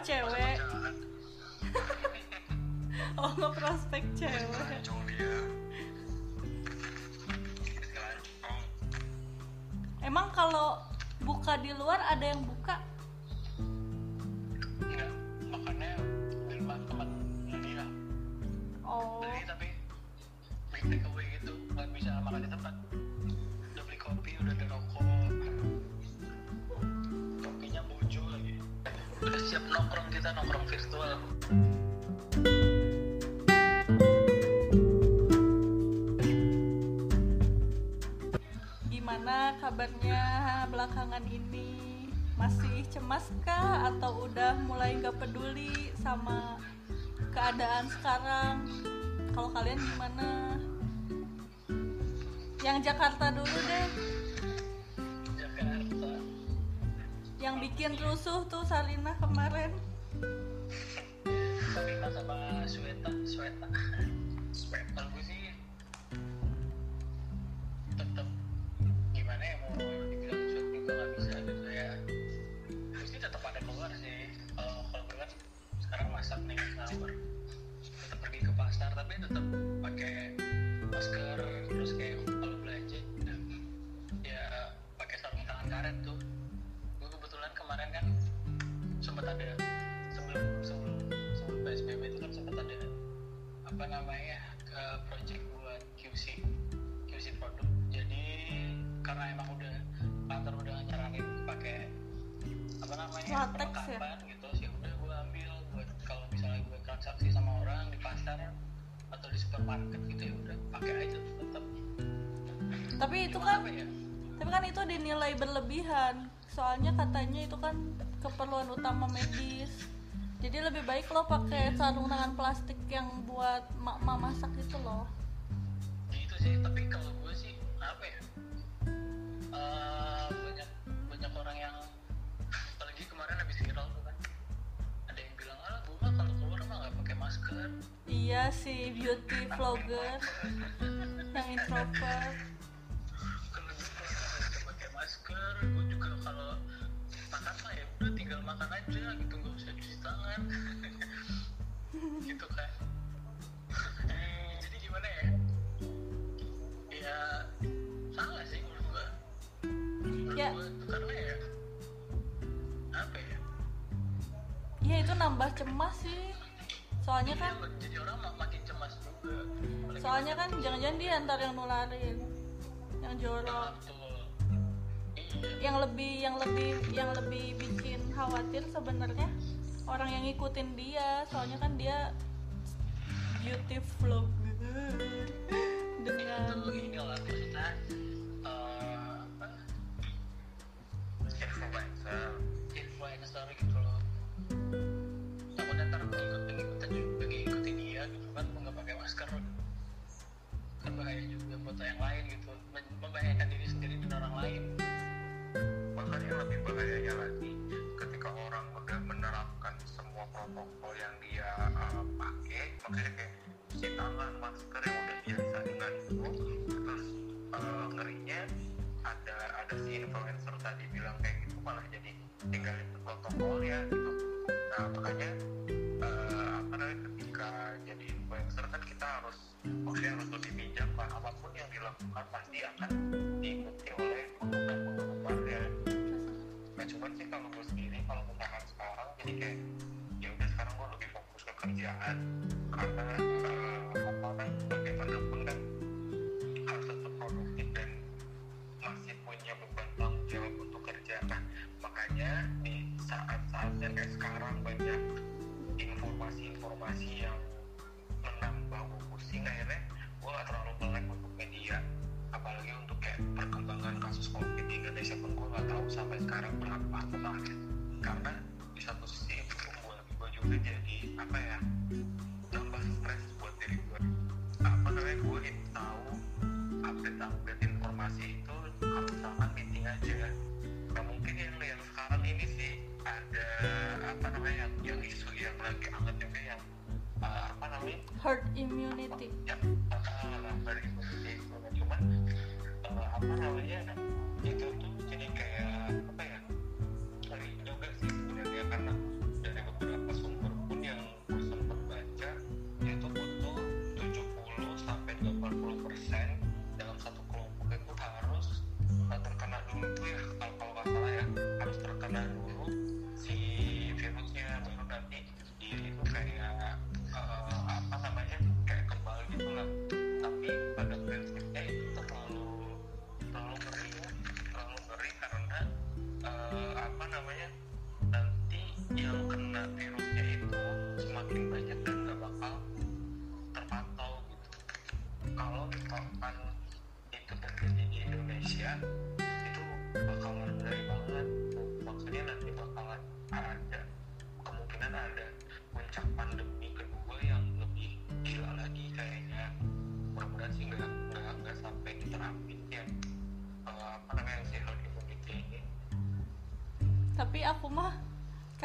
ngeprospek. Oh, cewek. Nongkrong virtual. Gimana kabarnya belakangan ini? Masih cemas kah atau udah mulai gak peduli sama keadaan sekarang? Kalau kalian gimana? Yang Jakarta dulu deh, Jakarta. yang bikin rusuh tuh Sarina kemarin. Sabina sama Sweta, Sweta, Sweta gue sih tetap gimana ya mau dibilang sweat juga nggak bisa gitu ya. Sih tetap ada keluar sih. Kalau kalau kan sekarang masak nih sahur, tetap pergi ke pasar tapi tetap pakai Latex ya? gitu sih. Udah gue ambil buat kalau misalnya gue transaksi sama orang di pasar atau di supermarket gitu ya udah pakai aja tetap Tapi itu Cuma kan ya? tapi kan itu dinilai berlebihan. Soalnya katanya itu kan keperluan utama medis. Jadi lebih baik lo pakai sarung tangan plastik yang buat mak-mak masak itu loh. Gitu sih tapi kalau gue sih apa ya? Eh, iya si beauty vlogger yang introvert kalau gue mah nggak pakai masker gue juga kalau makan mah ya udah tinggal makan aja gitu nggak usah cuci tangan gitu kan jadi gimana ya ya salah sih menurut gue menurut Ya. gue itu karena ya apa ya ya itu nambah cemas sih soalnya kan jadi orang mak- makin cemas juga. Apalagi soalnya kan jangan-jangan dia antar yang nularin yang jorok. Iya. Yang lebih yang lebih yang lebih bikin khawatir sebenarnya orang yang ngikutin dia. Soalnya kan dia beauty vlogger dengan ini lah maksudnya apa? Influencer influencer gitu loh. Takutnya ntar ngikutin bahaya juga buat yang lain gitu. Membahayakan diri sendiri dan orang lain. Bahkan yang lebih bahayanya lagi ketika orang udah menerapkan semua protokol yang dia uh, pakai maksudnya kayak cuci tangan masker yang udah biasa dengan itu terus uh, ngerinya ada ada si influencer tadi bilang kayak gitu malah jadi tinggalin protokolnya gitu. Nah makanya uh, apa namanya ketika jadi influencer kan kita harus maksudnya harus lebih bijak lah apa pun yang dilakukan pasti akan diikuti oleh penggemar-penggemarnya nah cuman sih kalau gue sendiri kalau misalkan sekarang jadi kayak ya udah sekarang gue lebih fokus ke kerjaan. Karena eh, apa namanya bagaimanapun kan harus tetap produktif dan masih punya beban tanggung jawab untuk kerja. Nah makanya di saat-saat kayak sekarang banyak informasi-informasi yang cocina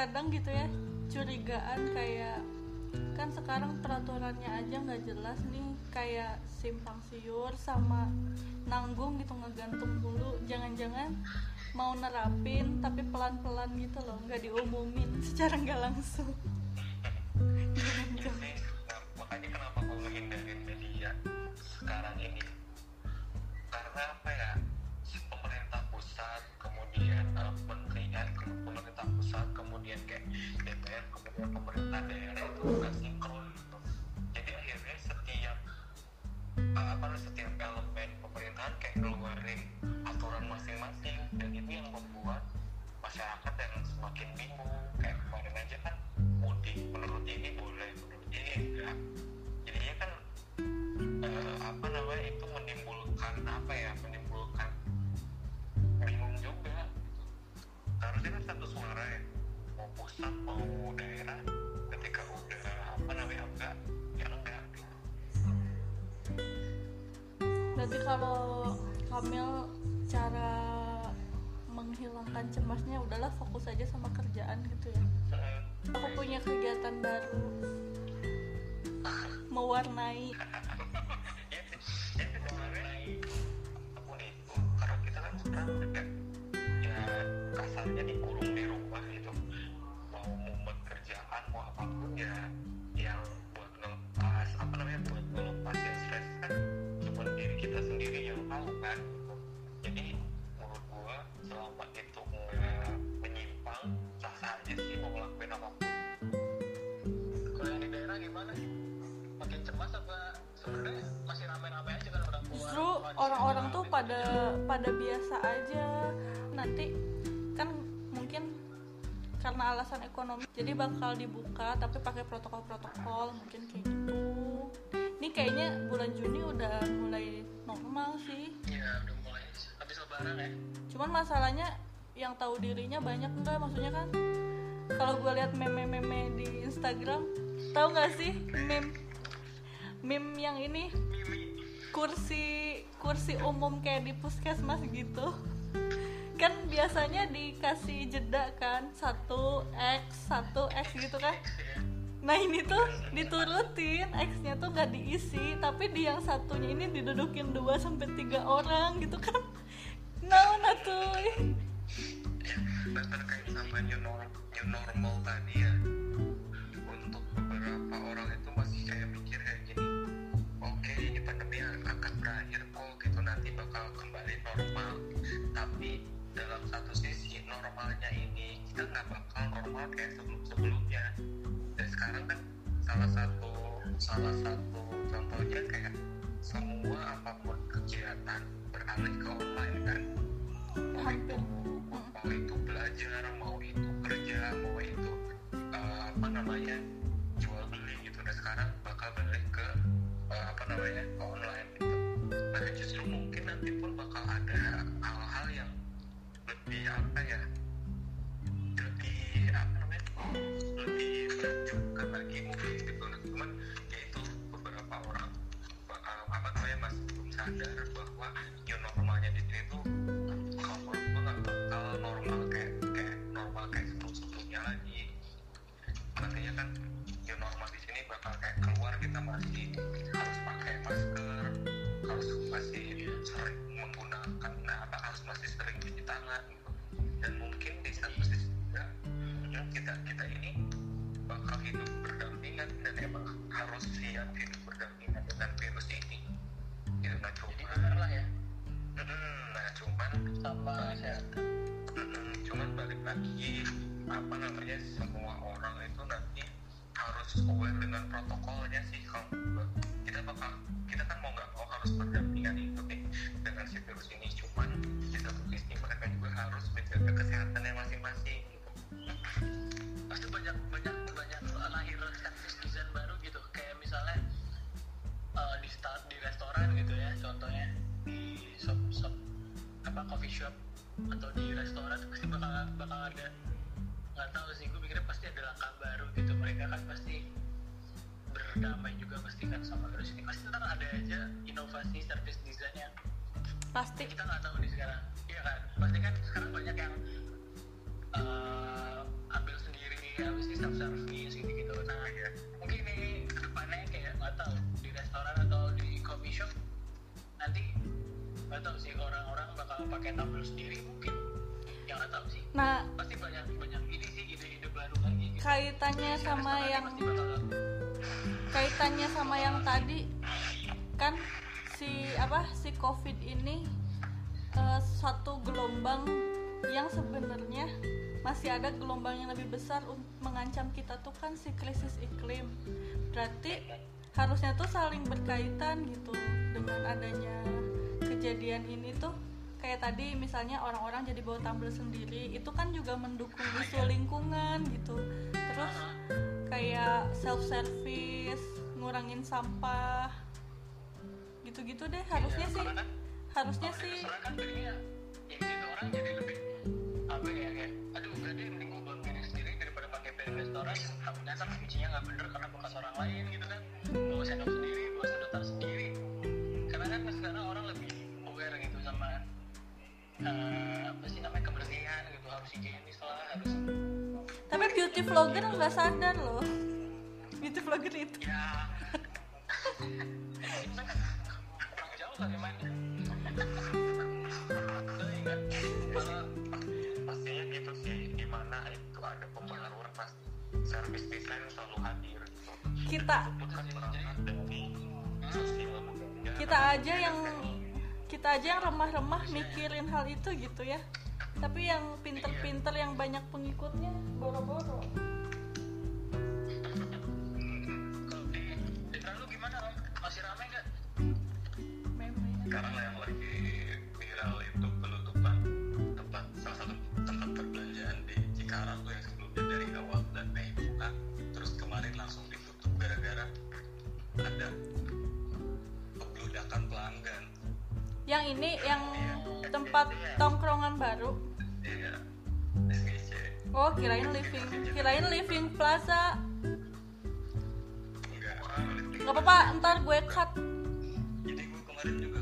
kadang gitu ya curigaan kayak kan sekarang peraturannya aja nggak jelas nih kayak simpang siur sama nanggung gitu ngegantung dulu. Jangan-jangan mau nerapin tapi pelan-pelan gitu loh nggak diumumin secara nggak langsung DPR kemudian pemerintah daerah itu nggak sinkron. Gitu jadi akhirnya setiap uh, apa setiap kerjaan gitu pada biasa aja. Nanti kan mungkin karena alasan ekonomi jadi bakal dibuka tapi pakai protokol-protokol mungkin kayak gitu. Ini kayaknya bulan Juni udah mulai normal sih. Ya udah mulai habis lebaran ya. Cuman masalahnya yang tahu dirinya banyak enggak maksudnya kan kalau gue lihat meme-meme di Instagram tahu nggak sih meme meme yang ini? Kursi kursi umum kayak di puskesmas gitu. Kan biasanya dikasih jeda kan satu x satu x gitu kan. Nah ini tuh diturutin x-nya tuh nggak diisi tapi di yang satunya ini didudukin dua sampai tiga orang gitu kan. Nah nah tuh nah terkait sama new, nor- new normal tadi ya untuk beberapa orang itu masih kayak mikir kayak tapi dalam satu sisi normalnya ini kita nggak bakal normal kayak sebelum sebelumnya. Dan sekarang kan salah satu salah satu contohnya kayak semua apa pun kegiatan beralih ke online kan? Mau itu mau itu belajar mau itu kerja mau itu eh, apa namanya jual beli gitu. Dan sekarang bakal balik ke eh, apa namanya ke online gitu Nah, justru mungkin nanti pun bakal ada hal-hal yang lebih apa ya? Lebih apa namanya? Lebih menunjukkan lagi mungkin gitu. Nah, cuman ya itu beberapa orang bakal apa namanya masih belum sadar bahwa new normalnya di sini tuh kalau menurut gue nggak bakal normal kayak kayak normal kayak sebelum sebelumnya lagi. Makanya kan new normal di sini bakal kayak keluar gitu, kita masih harus masih sering menggunakan. Nah apakah harus masih sering cuci tangan? Dan mungkin di satu sisi juga ya, kita kita ini bakal hidup berdampingan dan emang harus siap hidup berdampingan dengan virus ini. Gitu nggak cuma Jadi lah ya. Nah cuman sama ya cuman balik lagi apa namanya semua orang itu nanti harus aware dengan protokolnya sih kalau kita bakal kita kan mau nggak mau harus berdampingan itu nih dengan si virus ini. Cuman di satu sisi mereka juga harus menjaga kesehatannya masing-masing gitu. pasti banyak banyak banyak lahir service design baru gitu. Kayak misalnya eh, di start di restoran gitu ya contohnya. Di shop shop apa coffee shop atau di restoran pasti bakal bakal ada nggak tahu sih gue mikirnya pasti ada langkah baru gitu. Mereka kan pasti berdamai juga pasti kan sama virus ini. Pasti ntar ada aja inovasi service design yang pasti. kita nggak tahu nih sekarang. Iya kan? Pasti kan sekarang banyak yang eh, ambil sendiri habis ini self service gitu gitu nah ya mungkin nih ke depannya kayak nggak tahu di restoran atau di coffee shop nanti nggak tahu sih orang-orang bakal pakai tumbler sendiri mungkin yang nggak tahu sih. Nah pasti banyak banyak ini sih ide-ide baru lagi gitu. kaitannya sama yang kaitannya sama yang tadi kan si apa si covid ini eh, satu gelombang yang sebenarnya masih ada gelombang yang lebih besar untuk mengancam kita tuh kan si krisis iklim. Berarti harusnya tuh saling berkaitan gitu dengan adanya kejadian ini tuh kayak tadi misalnya orang-orang jadi bawa tumbler sendiri itu kan juga mendukung isu lingkungan gitu. Terus kayak self service ngurangin sampah gitu-gitu deh harusnya sih. Karena kan harusnya sih. kan jadinya ya gitu orang jadi lebih apa ya kayak aduh udah deh mending gue sendiri daripada pakai piring restoran takutnya kan cucinya nggak bener karena bekas orang lain gitu kan. Bawa sendok sendiri bawa sedotan sendiri. Karena kan sekarang orang lebih aware gitu sama eh, apa sih namanya kebersihan gitu harus higienis lah harus. Tapi beauty vlogger nggak sadar loh. Beauty vlogger itu. Ya. Jauh kali main Udah, ingat kalau pastinya gitu sih di mana itu ada pembaharuan pasti service design selalu hadir. Kita kita aja yang kita aja yang remah-remah mikirin hal itu gitu ya. Tapi yang pinter-pinter yang banyak pengikutnya boro-boro. Masih ramai nggak? Sekarang yang lagi viral itu penutupan tempat salah satu tempat perbelanjaan di Cikarang tuh yang sebelumnya dari awal dan Mei buka terus kemarin langsung ditutup gara-gara ada pembludakan pelanggan yang ini yang tempat tongkrongan baru. Iya. Oh kirain living kirain living plaza. Nggak apa-apa ntar gue cut. Jadi gue kemarin juga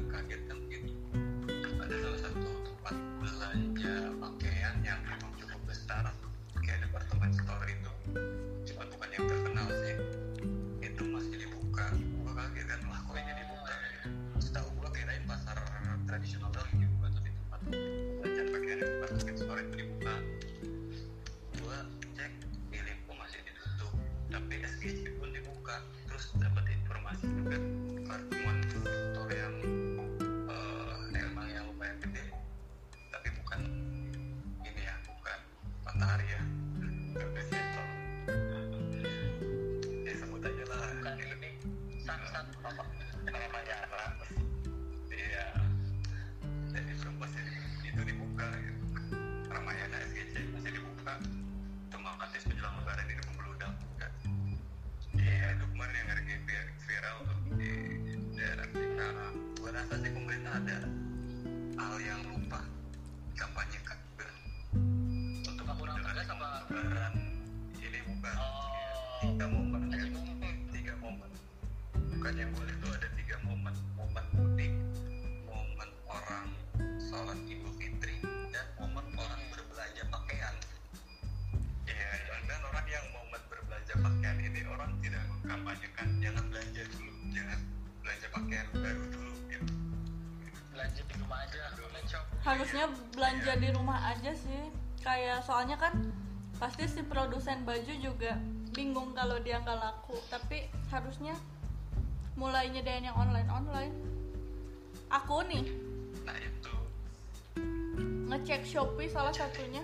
harusnya belanja di rumah aja sih. Kayak soalnya kan pasti si produsen baju juga bingung kalau dia nggak laku. Tapi harusnya mulai nyediain yang online online. Aku nih nah itu. ngecek shopee salah satunya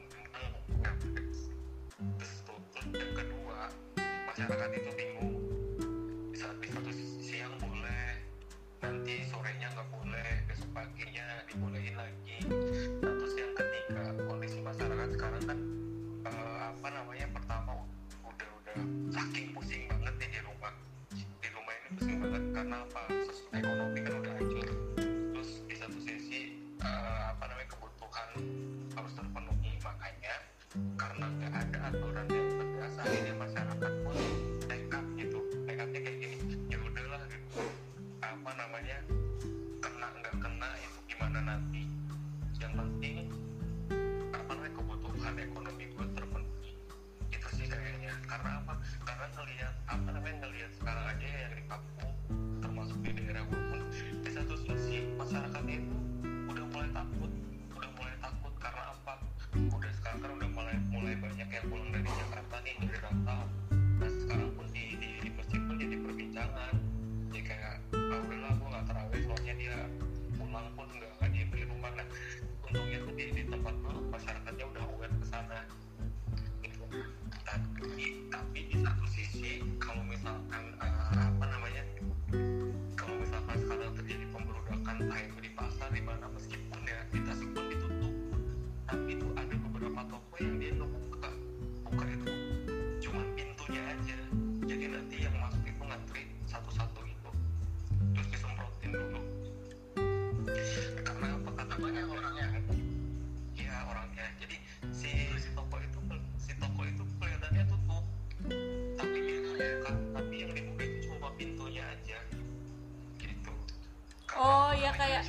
katakan kayak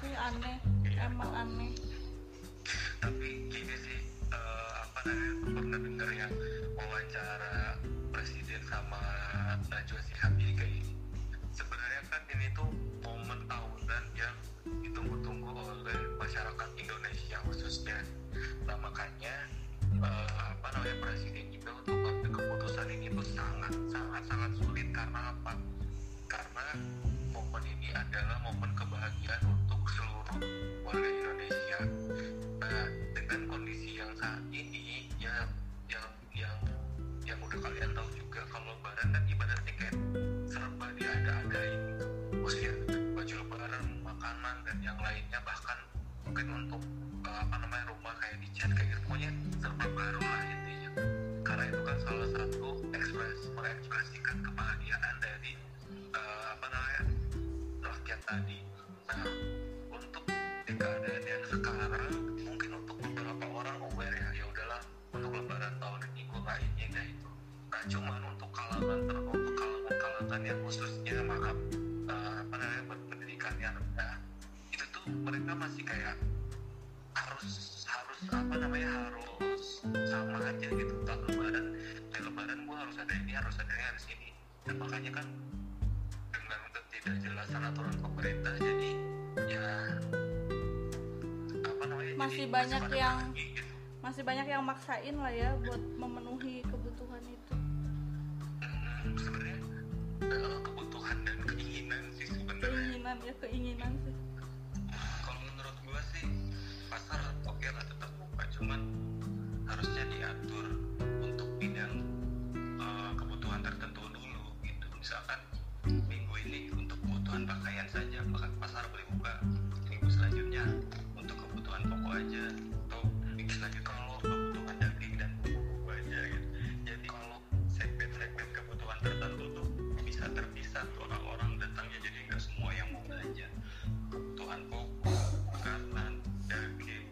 sih aneh iya. emang aneh. Tapi gini sih uh, apa namanya untuk uh, apa namanya rumah kayak di chat kayak gitu. Pokoknya serba baru lah intinya. Karena itu kan salah satu ekspres mengekspresikan kebahagiaan dari uh, apa namanya rakyat tadi. Nah harus ada ini harus ada ini harus ini dan makanya kan dengan ketidakjelasan aturan pemerintah jadi ya apa namanya Masih jadi banyak pada yang- bagi gitu. masih banyak yang maksain lah ya buat memenuhi kebutuhan itu. Hmm, sebenarnya eh, kebutuhan dan keinginan sih sebenarnya. Keinginan ya keinginan sih. Kalau menurut gua sih pasar oke lah tetap buka cuman harusnya diatur misalkan minggu ini untuk kebutuhan pakaian saja maka pasar boleh buka minggu selanjutnya untuk kebutuhan pokok aja atau minggu selanjutnya kalau kebutuhan daging dan buku aja gitu. Jadi kalau segmen-segmen kebutuhan tertentu tuh bisa terpisah tuh orang-orang datangnya jadi nggak semua yang mau belanja. Kebutuhan pokok makanan daging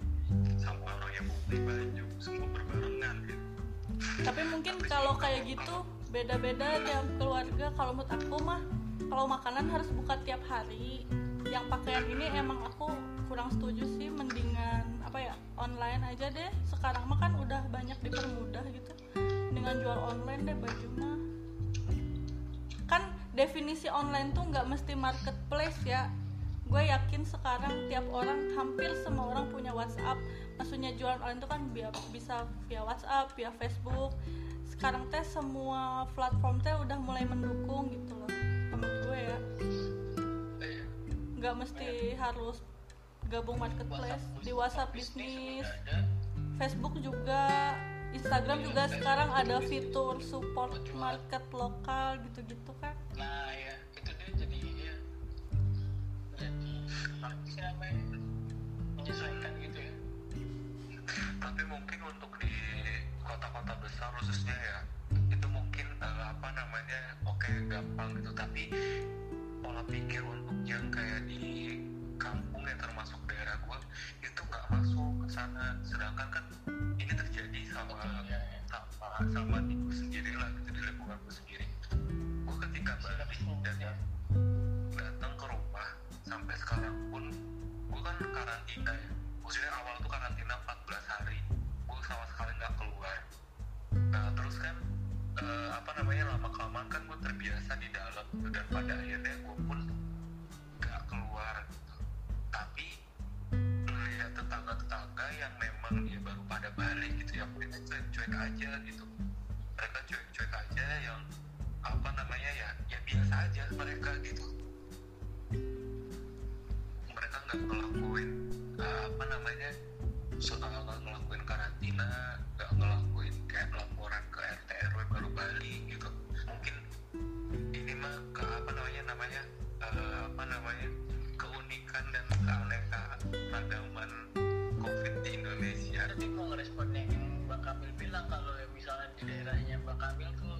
sampai orang yang mau beli baju semua berbarengan gitu. Tapi mungkin kalau kayak gitu beda-beda tiap keluarga kalau menurut aku mah kalau makanan harus buka tiap hari. Yang pakaian ini emang aku kurang setuju sih mendingan apa ya online aja deh. Sekarang mah kan udah banyak dipermudah gitu dengan jual online deh baju mah. Kan definisi online tuh nggak mesti marketplace ya. Gue yakin sekarang tiap orang hampir semua orang punya WhatsApp. Maksudnya jualan online itu kan bisa via WhatsApp via Facebook sekarang teh semua platform teh udah mulai mendukung gitu loh menurut gue ya. Nggak mesti harus gabung marketplace di WhatsApp bisnis. Facebook juga Instagram juga sekarang ada fitur support market lokal gitu-gitu kan. Nah ya itu dia jadi ya jadi apa sih menyesuaikan gitu ya. Tapi mungkin untuk di kota-kota besar khususnya ya itu mungkin eh, apa namanya oke gampang gitu tapi pola pikir untuk yang kayak di kampung ya termasuk daerah gua itu nggak masuk ke sana sedangkan kan ini terjadi sama Betul, ya, ya. sama sama di gua sendiri lah gitu di lingkungan gua sendiri gua ketika balik dan ya. datang ke rumah sampai sekarang pun gue kan karantina ya maksudnya awal tuh karantina 14 hari terus kan eh, apa namanya lama kelamaan kan gue terbiasa di dalam dan pada akhirnya gue pun nggak keluar gitu. tapi melihat tetangga-tetangga yang memang dia baru pada balik gitu ya mereka cuek-cuek aja gitu mereka cuek-cuek aja yang apa namanya ya ya biasa aja mereka gitu mereka nggak ngelakuin uh, apa namanya soal nggak ngelakuin karantina nggak ngelakuin kayak laporan ke RT RW baru balik gitu. Mungkin ini mah ke apa namanya namanya uh, apa namanya keunikan dan keanekaragaman COVID di Indonesia. Tadi mau ngerespon yang Bang Kamil bilang kalau misalnya di daerahnya Bang Kamil tuh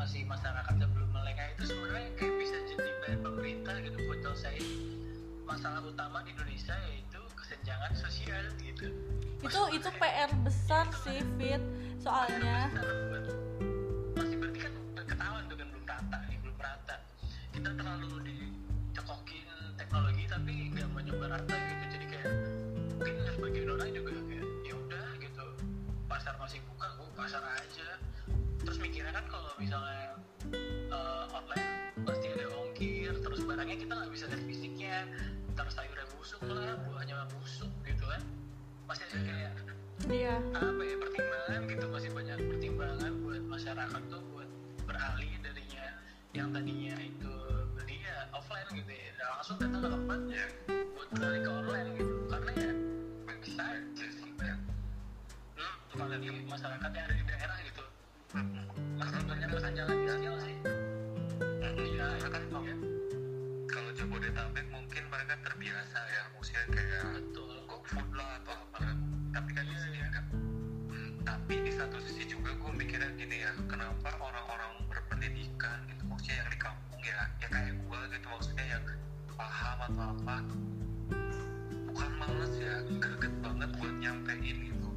masih masyarakat sebelum melengah itu sebenarnya kayak bisa jadi PR pemerintah gitu buat nyelesain masalah utama di Indonesia yaitu kesenjangan sosial gitu. Itu itu PR besar sih Fit. Soalnya masih berarti kan ketahuan tuh kan belum rata nih belum rata. Kita terlalu dicekokin teknologi tapi nggak mencoba rata gitu. Jadi kayak mungkin sebagian orang juga kayak ya udah gitu. Pasar masih buka gue pasar aja. Terus mikirnya kan kalau misalnya eh, online pasti ada ongkir terus barangnya kita nggak bisa lihat fisiknya ntar sayurnya busuk lah buahnya busuk gitu kan. Masih ada kayak iya. apa ya pertimbangan gitu masih banyak pertimbangan buat masyarakat tuh buat beralih darinya yang tadinya itu beli ya offline gitu ya. Dan langsung datang ke tempatnya buat beralih ke online gitu. Karena ya aja sih hmm, kalau di masyarakat yang ada di daerah gitu. Masih banyak kesenjangan sosial sih Jabodetabek mungkin mereka terbiasa ya maksudnya kayak GoFood lah atau apa. Tapi kan di sini ada Hmm, tapi di satu sisi juga gue mikirnya gini ya kenapa orang-orang berpendidikan gitu maksudnya yang di kampung ya ya kayak gue gitu maksudnya yang paham atau apa bukan males ya greget banget buat nyampein gitu.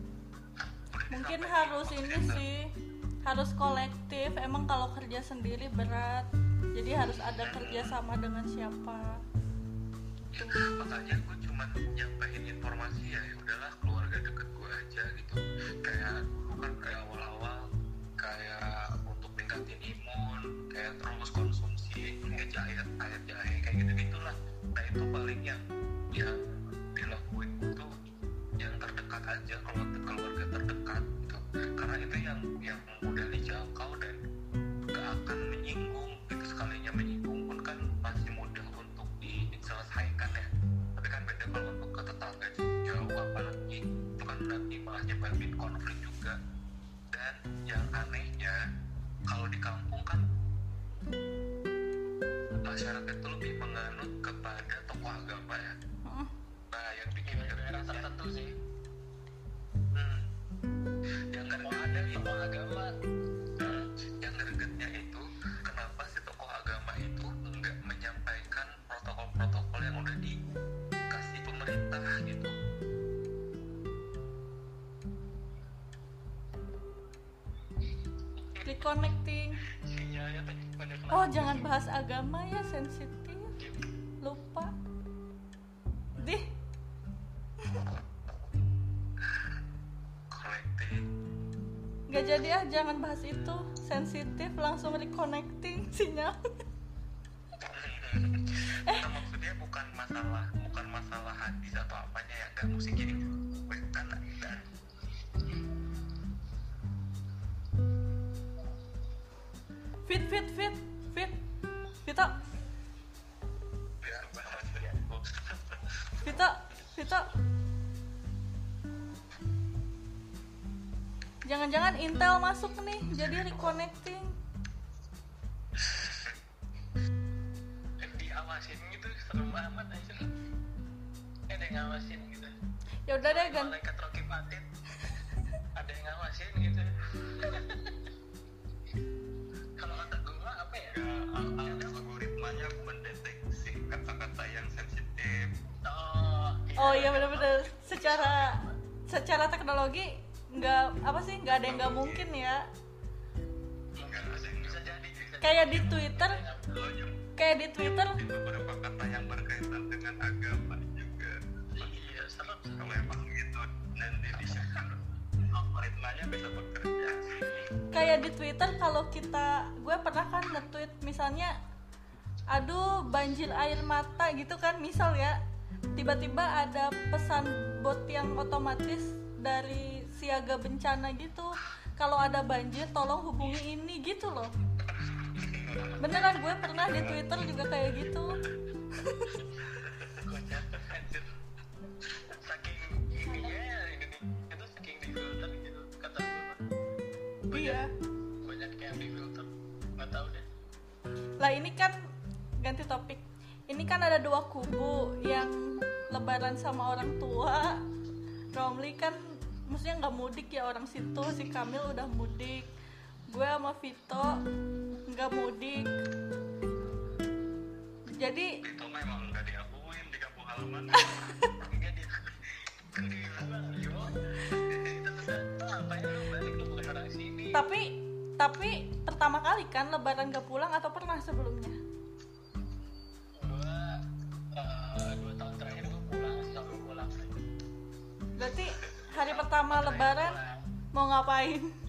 Mungkin harus ini sih harus kolektif emang kalau kerja sendiri berat jadi harus ada kerjasama dengan siapa? Ya, makanya gue cuma nyampein informasi ya ya udahlah keluarga deket gue aja gitu. Kayak dulu kan kayak awal-awal kayak untuk tingkat terus konsumsi jahe air jahe kayak gitu gitulah nah itu paling yang yang dilakuin itu yang terdekat aja kalau keluarga terdekat gitu. Karena itu yang yang mudah dijangkau dan gak akan menyinggung itu sekalinya menyinggung pun kan masih mudah untuk diselesaikan ya. Tapi kan beda kalau untuk ke tetangga jauh apalagi itu kan nanti malah nyebabin konflik juga. Dan yang anehnya kalau di kampung kan masyarakat itu lebih menganut kepada tokoh agama ya. Mm. nah yang bikin Di daerah tertentu sih. Hmm, yang mau gregetnya ada itu. Tokoh agama. Hmm, yang gregetnya itu itu nggak menyampaikan protokol-protokol yang udah dikasih pemerintah gitu. Reconnecting. Sinyalnya tadi pada kena oh jangan bahas agama ya sensitif. Lupa. Dih. Collecting nggak jadi ah jangan bahas itu. Sensitif langsung reconnecting sinyal Nah, maksudnya bukan masalah bukan masalah hadis atau apanya ya nggak mesti gini bukan dan fit fit fit fit. Vito Vito Vito jangan-jangan Intel masuk nih jadi reconnecting diawasin gitu serem amat aja ada yang ngawasin gitu. Ya udah deh ganti malaikat Rocky Patin ada yang ngawasin gitu. Kalau kata gue apa ya? Ada algoritmanya mendeteksi kata-kata yang sensitif. Oh oh iya bener-bener. Secara secara teknologi nggak apa sih nggak ada yang nggak mungkin ya. Enggak ada yang bisa jadi bisa kayak di Twitter kayak di Twitter. Beberapa kata yang berkaitan dengan agama juga. Iya serem kalau emang gitu nanti di algoritmanya bisa bekerja. Kayak di Twitter kalau kita gue pernah kan nge-tweet misalnya aduh banjir air mata gitu kan misal ya. Tiba-tiba ada pesan bot yang otomatis dari siaga bencana gitu. Kalau ada banjir tolong hubungi ini gitu loh beneran gue pernah di Twitter juga kayak gitu. Ya gitu iya. Lah ini kan ganti topik. Ini kan ada dua kubu yang lebaran sama orang tua. Romli kan maksudnya nggak mudik ya orang situ. Si Kamil udah mudik. Gue sama Vito nggak mudik. Jadi itu memang nggak diakuin di kampung halaman tapi tapi pertama kali kan lebaran gak pulang atau pernah sebelumnya? Gua eh, dua tahun terakhir gua pulang selalu pulang. Berarti hari pertama lebaran mau ngapain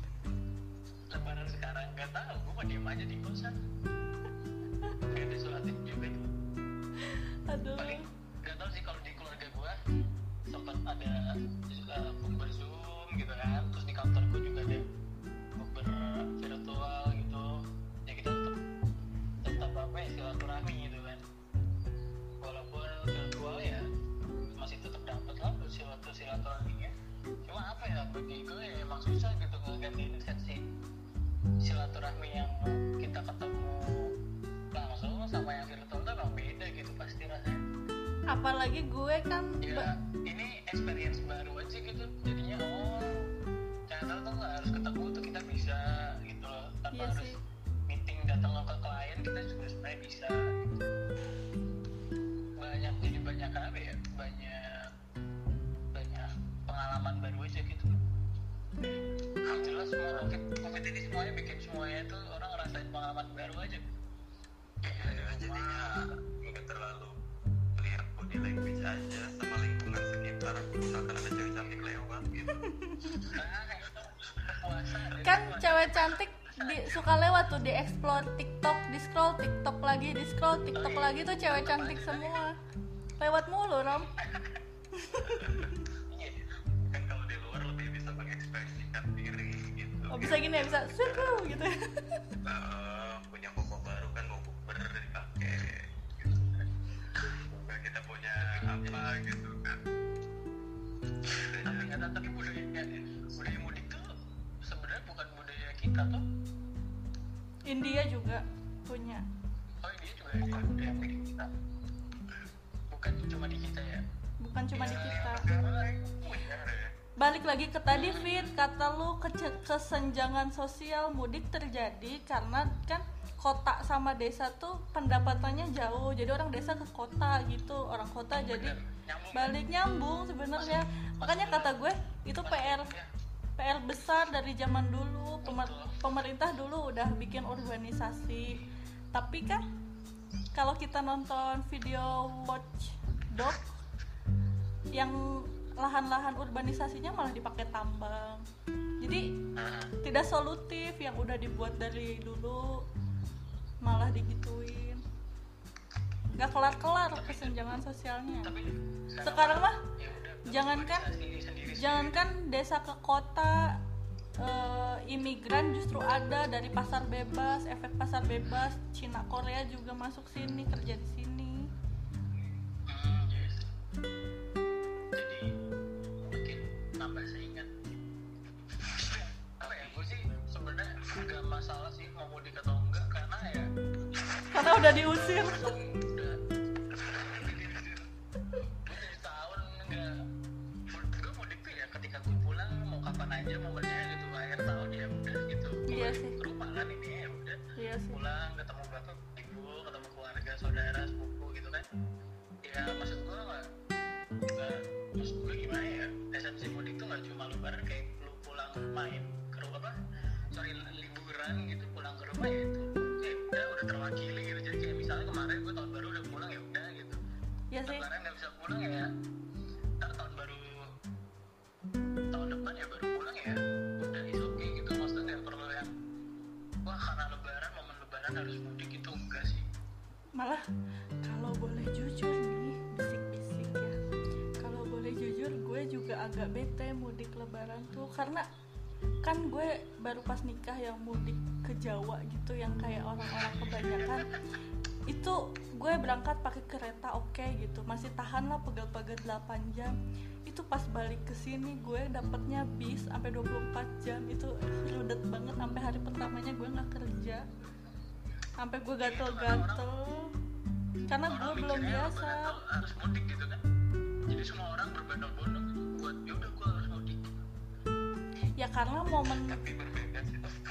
tuh di explore TikTok, di scroll TikTok lagi, di scroll TikTok lagi tuh cewek cantik semua. Lewat mulu, Rom. Iya, kan kalau di luar lebih bisa mengekspresikan diri gitu. Oh, bisa gini ya, bisa suku gitu. Eh, punya koko baru kan mau bukber dipakai gitu kan. Kita punya apa gitu kan. tapi tapi budaya budaya mudik tuh sebenarnya bukan budaya kita tuh India juga punya. oh ini juga bukan budaya mudik kita bukan cuma di kita ya Bukan cuma di kita. Deh. Balik lagi ke tadi Fit, kata lu kece- kesenjangan sosial mudik terjadi karena kan kota sama desa tuh pendapatannya jauh. Jadi orang desa ke kota gitu, orang kota jadi nyambung balik nyambung sebenarnya. Makanya kata gue itu PR ya PR besar dari zaman dulu. Pemer- pemerintah dulu udah bikin urbanisasi. Tapi kan kalau kita nonton video watchdog yang lahan-lahan urbanisasinya malah dipakai tambang. Jadi tidak solutif yang udah dibuat dari dulu malah digituin. Gak kelar-kelar kesenjangan sosialnya. Sekarang mah jangankan sendiri sendiri jangankan desa ke kota eh, imigran justru ada dari pasar bebas efek pasar bebas Cina Korea juga masuk sini kerja di sini Hmm, yes. Jadi mungkin nambah saingan. Apa ya? Gue sih sebenarnya nggak masalah sih mau mudik atau enggak karena ya karena udah diusir aja momennya gitu akhir tahun ya udah gitu. Iya sih. rumah kan ini ya udah. Iya sih. Pulang ketemu bapak ibu ketemu keluarga saudara sepupu gitu kan. Ya maksud gue nggak maksud gue gimana ya esensi mudik tuh nggak cuma lebaran kayak lu pulang main ke rumah apa sorry liburan gitu pulang ke rumah ya itu ya udah udah terwakili gitu. Jadi kayak misalnya kemarin gue tahun baru udah pulang ya udah gitu. Iya sih. Lebaran nggak bisa pulang ya ntar tahun baru tahun depan ya baru pulang ya udah is okay gitu maksudnya nggak perlu yang wah karena lebaran momen lebaran harus mudik itu enggak sih malah kalau boleh jujur nih bisik-bisik ya. Kalau boleh jujur gue juga agak bete mudik lebaran tuh karena kan gue baru pas nikah yang mudik ke Jawa gitu yang kayak orang-orang kebanyakan itu gue berangkat pakai kereta oke gitu. Masih tahan lah pegel-pegel 8 jam. Itu pas balik ke sini gue dapetnya bis sampai 24 jam. Itu rudet banget sampai hari pertamanya gue nggak kerja. Sampai gue gatel-gatel. Karena gue belum biasa. harus mudik gitu kan jadi semua orang berbondong-bondong buat yaudah gue harus mudik. Ya karena momen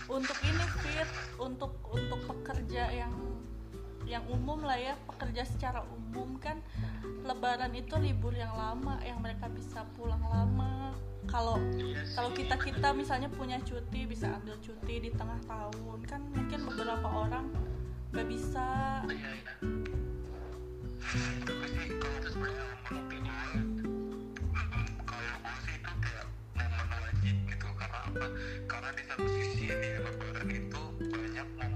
untuk ini fit untuk untuk pekerja yang yang umum lah ya pekerja secara umum kan lebaran itu libur yang lama yang mereka bisa pulang lama. Kalau kalau kita kita misalnya punya cuti bisa ambil cuti di tengah tahun kan mungkin beberapa orang nggak bisa. Iya iya. Momen wajib gitu. Karena di satu sisi di lebaran itu banyak yang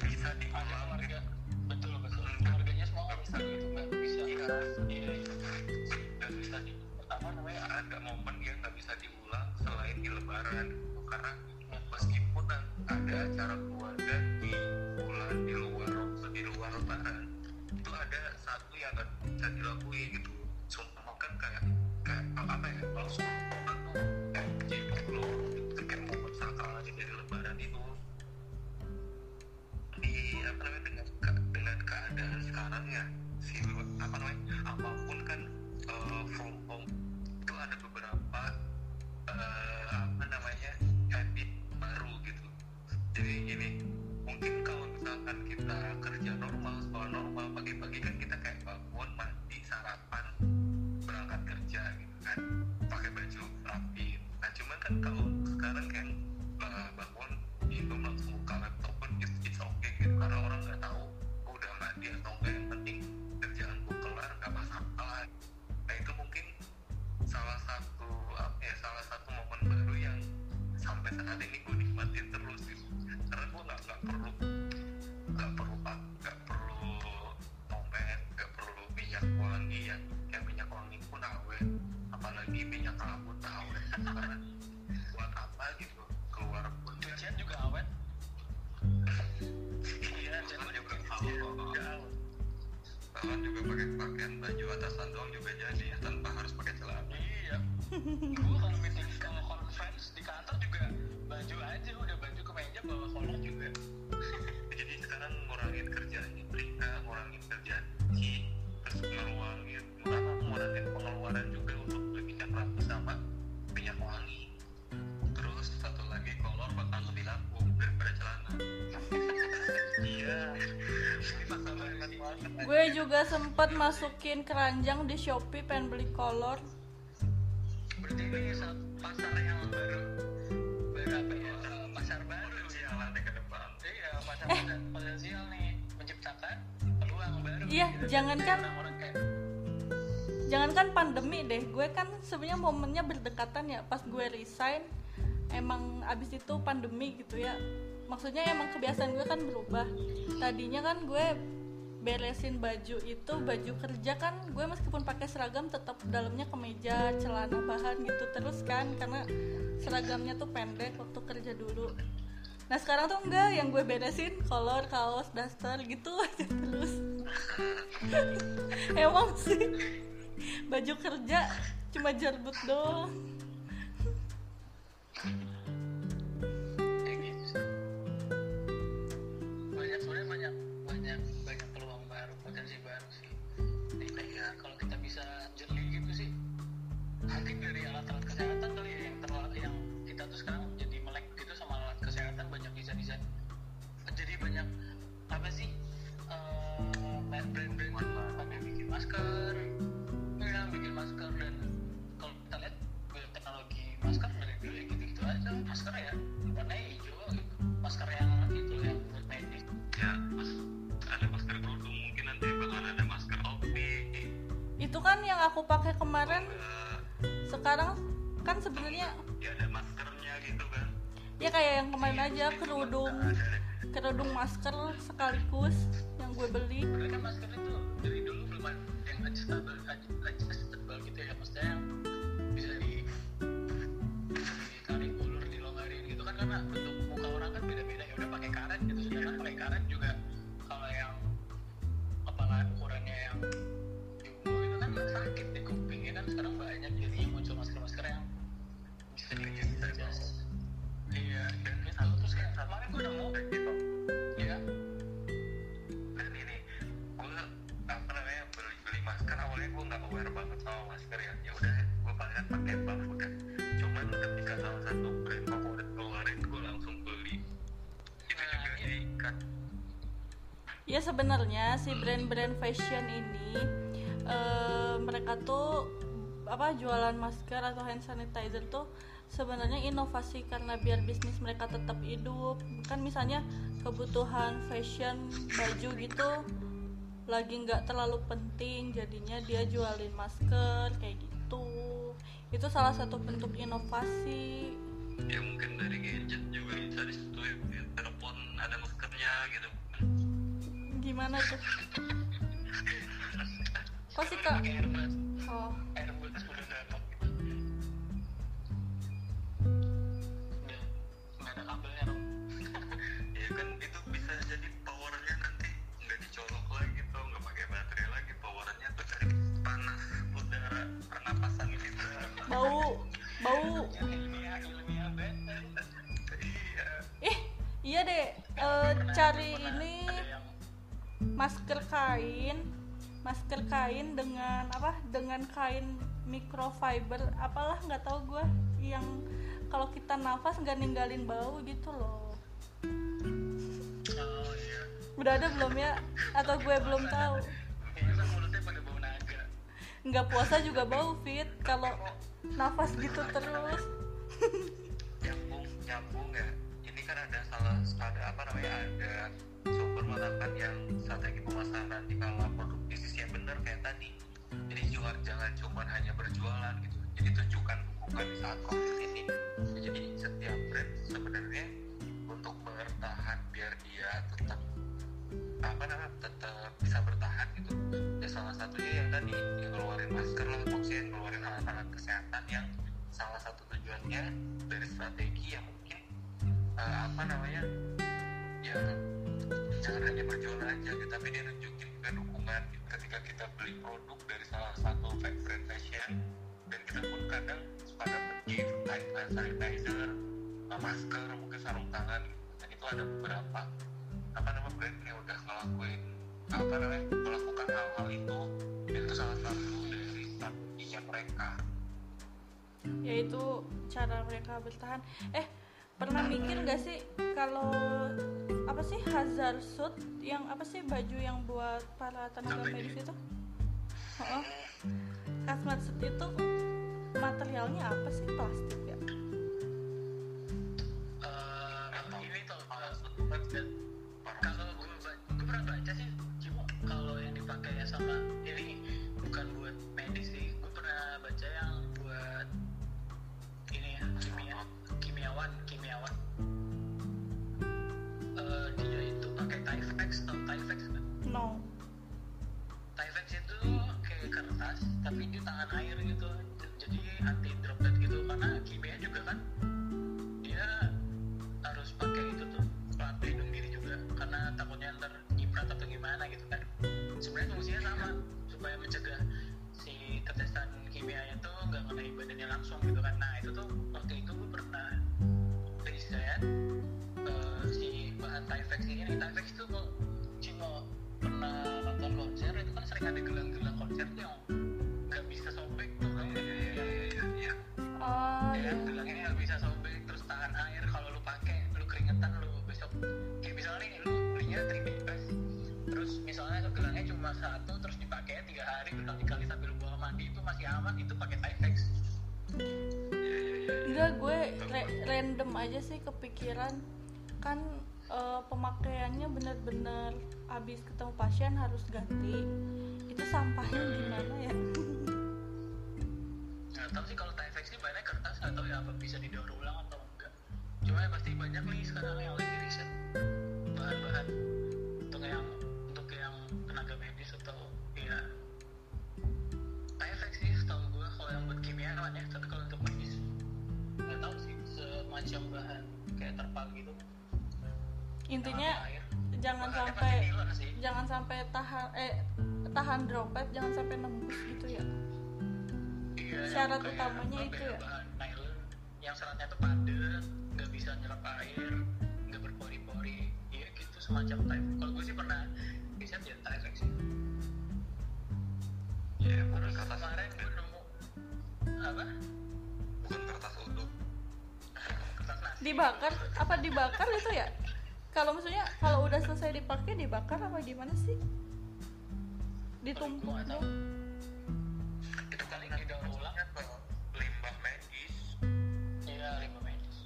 nggak bisa keluarga gitu. betul betul keluarganya semua nggak bisa gitu nggak bisa Iya. iya iya nggak bisa di pertama namanya ada momen yang nggak bisa diulang selain di lebaran gitu. karena meskipun ada acara keluarga di bulan di luar di luar lebaran itu ada satu yang nggak bisa dilakuin gitu semua kan kayak kayak apa ya kalau sekarang ya si apa namanya apa pun kan eh, from home itu ada beberapa eh, apa namanya habit baru gitu. Jadi gini mungkin kalau misalkan kita kerja Out. bahkan juga pakai pakaian baju atasan doang juga jadi ya tanpa harus pakai celana Iya. Gue kalau meeting kalau conference di kantor juga baju aja udah baju kemeja bawa kolor juga. jadi sekarang ngurangin kerjaan mereka ngurangin kerjaan si terus ngeluangin ngurangin pengeluaran juga gue juga sempet masukin keranjang di shopee pengen beli kolor. Berarti ini pasar yang baru. Baru apa ya? eh, Pasar baru Iya, lantai ke depan. Iya, pasar poten- potensial nih. Menciptakan peluang baru. Iya, gitu. jangankan- jangankan pandemi deh. Gue kan sebenarnya momennya berdekatan ya. Pas gue resign emang abis itu pandemi gitu ya. Maksudnya emang kebiasaan gue kan berubah. Tadinya kan gue beresin baju itu baju kerja kan gue meskipun pakai seragam tetap dalamnya kemeja celana bahan gitu terus kan karena seragamnya tuh pendek waktu kerja dulu. Nah sekarang tuh enggak yang gue beresin kolor kaos daster gitu aja terus. Emang sih baju kerja cuma jarbut doang Mungkin dari alat-alat kesehatan kali ya yang terlalu yang kita tuh sekarang jadi melek gitu sama alat kesehatan banyak desain-desain. Jadi banyak apa sih eh, brand-brand pada bikin masker, ya bikin masker dan kalau kita lihat teknologi masker dari dulu ya gitu-gitu aja masker ya warnanya hijau gitu masker yang itu yang buat medis. Ya mas ada masker kerudung mungkin nanti bakal ada masker itu kan yang aku pakai kemarin. Enggak sekarang kan sebenarnya ya ada maskernya gitu kan ya kayak yang kemarin aja kerudung. Kerudung masker sekaligus yang gue beli. Kan masker itu dari dulu belum ada yang adjustable adjustable gitu ya maksudnya yang ya sebenarnya si brand-brand fashion ini eh, mereka tuh apa jualan masker atau hand sanitizer tuh sebenarnya inovasi karena biar bisnis mereka tetap hidup. Kan misalnya kebutuhan fashion baju gitu lagi nggak terlalu penting jadinya dia jualin masker kayak gitu. Itu salah satu bentuk inovasi. Ya mungkin dari gadget juga bisa Ya, telepon ada maskernya gitu gimana tuh? Pasti kak? Pakai airbus oh dengan apa dengan kain microfiber apalah nggak tahu gue yang kalau kita nafas nggak ninggalin bau gitu loh. Oh iya udah ada belum ya? Atau gue belum tahu? Nggak puasa juga bau fit. Kalau nafas gitu terus. Nyambung nyambung ya. Ini kan ada salah ada apa namanya ada sumber mengatakan yang strategi pemasaran. Di kala produk bisnis yang benar kayak tadi. Jadi juga jangan cuma hanya berjualan gitu. Jadi tunjukkan dukungan di saat konflik ini. Jadi setiap brand sebenarnya untuk bertahan biar dia tetap apa namanya tetap bisa bertahan gitu. Ya salah satunya yang tadi yang ngeluarin masker lah maksudnya ngeluarin alat-alat kesehatan yang salah satu tujuannya dari strategi yang mungkin eh, apa namanya ya jangan hanya berjualan jual aja gitu tapi dia nunjukin juga dukungan gitu. ketika kita beli produk dari salah satu brand fashion dan kita pun kadang pada gift sanitizer uh, masker mungkin sarung tangan gitu. dan itu ada beberapa apa nama brand yang udah ngelakuin apa namanya melakukan hal-hal itu dan itu salah satu dari strateginya mereka yaitu cara mereka bertahan eh pernah mikir gak sih kalau apa sih hazard suit yang apa sih baju yang buat para tenaga medis itu? Oh, hazmat suit itu materialnya apa sih? Plastik ya? Atau ini eh, kan. Kalau gue gue pernah baca sih cuma kalau yang dipakai sama ini bukan buat medis sih. Gue pernah baca yang buat ini ya kimia kimiawan kimiawan. Eh, dia itu pakai Tyvek tau Tyvek kan no. Tyvek itu kayak kertas tapi di tangan air gitu. Jadi anti droplet gitu. Karena kimia juga kan dia harus pakai itu tuh pelat pelindung diri juga. Karena takutnya ntar nyiprat atau gimana gitu kan. Sebenarnya fungsinya sama supaya mencegah si tetesan kimianya tuh nggak mengenai badannya langsung gitu kan. Nah itu tuh waktu itu Ini Tyvek itu kok cuma pernah nonton konser itu kan sering ada gelang-gelang konser tuh yang nggak bisa sobek tuh kan ya oh ya ya kan gelangnya nggak bisa sobek terus tahan air kalau lu pakai lu keringetan lu besok kayak misalnya nih lu belinya tribebas terus misalnya gelangnya cuma satu terus dipakai tiga hari berkali-kali sambil bawa mandi itu masih aman itu pakai Tyvek enggak gue ra- random aja sih kepikiran. Kan eh, pemakaiannya bener-bener habis ketemu pasien harus ganti. Itu sampahnya gimana ya? Nggak tahu sih kalau Tyvek ini banyak kertas tahu ya apa bisa didaur ulang atau enggak. Cuma ya pasti banyak nih sekarang yang lagi riset bahan-bahan untuk yang untuk yang tenaga medis atau ya. Tyvek sih setahu gue kalau yang buat kimia ya tapi kalau untuk medis nggak tahu sih semacam bahan kayak terpal gitu intinya jangan Bahannya sampai jangan sampai tahan eh tahan droplet jangan sampai nembus gitu ya. Iya, Syarat utamanya apa itu ya? bahan nylon yang seratnya tuh padat nggak bisa nyerap air nggak berpori-pori. Iya gitu semacam type kalau gue sih pernah riset ya type sih. Ya bukan terus kertas kemarin gue nemu apa? Bukan kertas uduk kertas nasi. Dibakar apa dibakar itu ya kalau maksudnya kalau udah selesai dipakai dibakar apa gimana sih? Ditumpuk. Itu Kali kan didaur ulang. ke limbah medis. Iya limbah medis.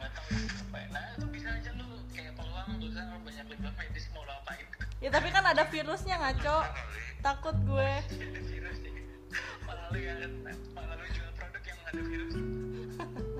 Nggak tahu apa ya. nah itu bisa aja lu kayak peluang lu kan banyak limbah medis mau lu apain? Ya tapi kan ada virusnya ngaco. Takut gue. Ada virus nih. Malah lu ya malah lu jual produk yang ada virus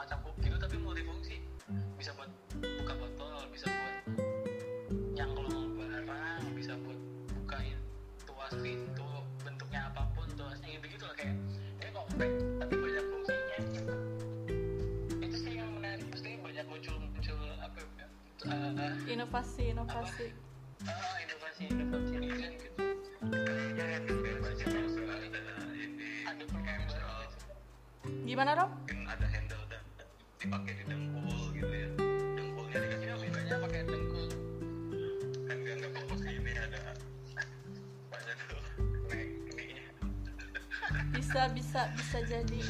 semacam hook gitu tapi multifungsi bisa buat buka botol bisa buat nyangklong barang bisa buat bukain tuas pintu bentuknya apa pun tuasnya gitu gitu lah kayak dia compact tapi banyak fungsinya. Itu sih yang menarik. Pasti banyak muncul muncul apa ya? Uh, inovasi inovasi. uh, bisa bisa jadi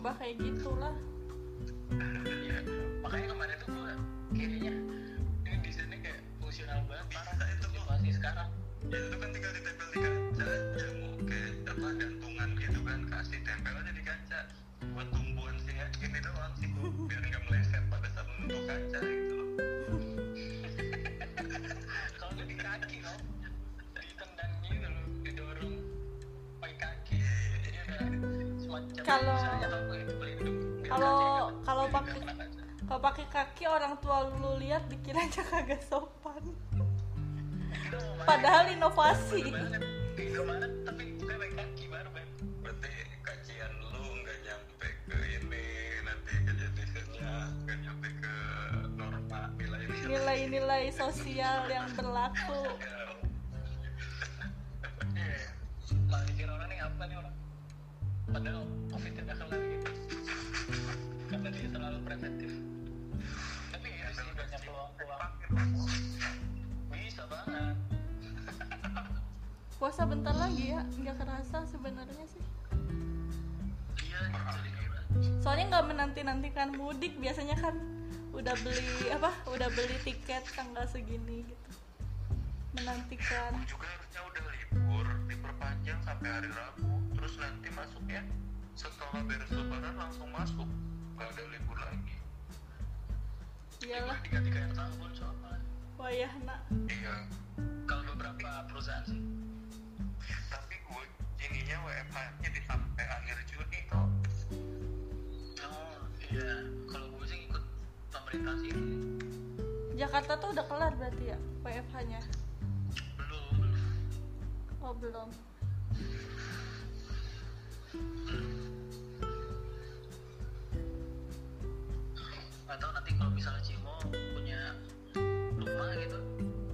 mungkin dirubah kayak gitulah orang tua lu lihat dikiranya kagak sopan. Padahal inovasi. Baru banget kemarin tapi gue pakai kaki baru kan berarti kajian lu nggak nyampe ke ini nanti kejadiannya nggak nyampe ke norma nilai nilai-nilai sosial yang berlaku. Iya. Malah dikira orang nih apa nih orang? Padahal covid udah kelar gitu. Karena dia terlalu preventif peluang-peluang bisa banget. Puasa bentar lagi ya nggak kerasa sebenarnya sih. Iya soalnya nggak menanti nantikan mudik biasanya kan udah beli apa udah beli tiket tanggal segini gitu. Menantikan. Juga harusnya udah libur diperpanjang sampai hari Rabu. Terus nanti masuknya setelah beres lebaran langsung masuk. Nggak ada libur lagi iyalah. Tiga-tiga yang tahun soalnya. Wayah nak. Iya. Kalau beberapa perusahaan sih. Tapi gue ininya WFH nya di sampai akhir Juni kok. Oh iya. Kalau gue sih ikut pemerintah sih. Jakarta tuh udah kelar berarti ya WFH nya belum. Oh belum nggak tahu nanti kalau misalnya Cimo punya rumah gitu